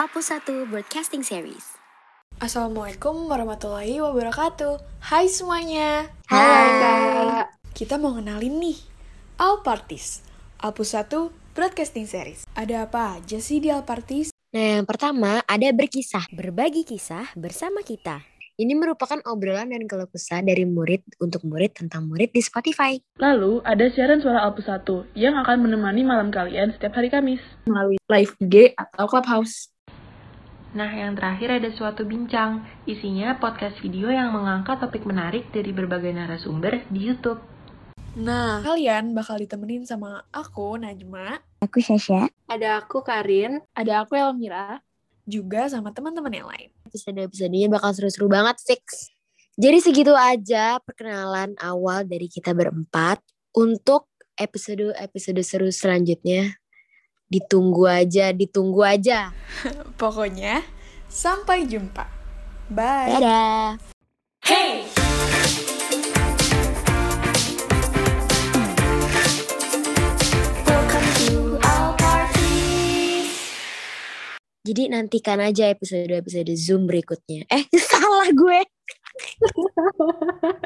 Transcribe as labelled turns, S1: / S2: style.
S1: Apus 1 Broadcasting Series.
S2: Assalamualaikum warahmatullahi wabarakatuh. Hai semuanya.
S1: Hai,
S3: Kak.
S2: Kita mau kenalin nih. All Parties. Apus 1 Broadcasting Series. Ada apa aja sih di All Parties?
S3: Nah, yang pertama ada berkisah.
S1: Berbagi kisah bersama kita.
S3: Ini merupakan obrolan dan keluh kesah dari murid untuk murid tentang murid di Spotify.
S4: Lalu, ada siaran suara Alpus 1 yang akan menemani malam kalian setiap hari Kamis.
S5: melalui live IG atau Clubhouse.
S6: Nah, yang terakhir ada suatu bincang. Isinya podcast video yang mengangkat topik menarik dari berbagai narasumber di YouTube.
S2: Nah, kalian bakal ditemenin sama aku, Najma,
S3: Aku Sasha.
S5: Ada aku Karin, ada aku Elmira.
S2: juga sama teman-teman yang lain.
S3: Episode-episodenya bakal seru-seru banget, fix. Jadi segitu aja perkenalan awal dari kita berempat. Untuk episode-episode seru selanjutnya, ditunggu aja, ditunggu aja.
S2: Pokoknya, sampai jumpa. Bye.
S3: Dadah! Jadi nantikan aja episode-episode Zoom berikutnya. Eh, salah gue.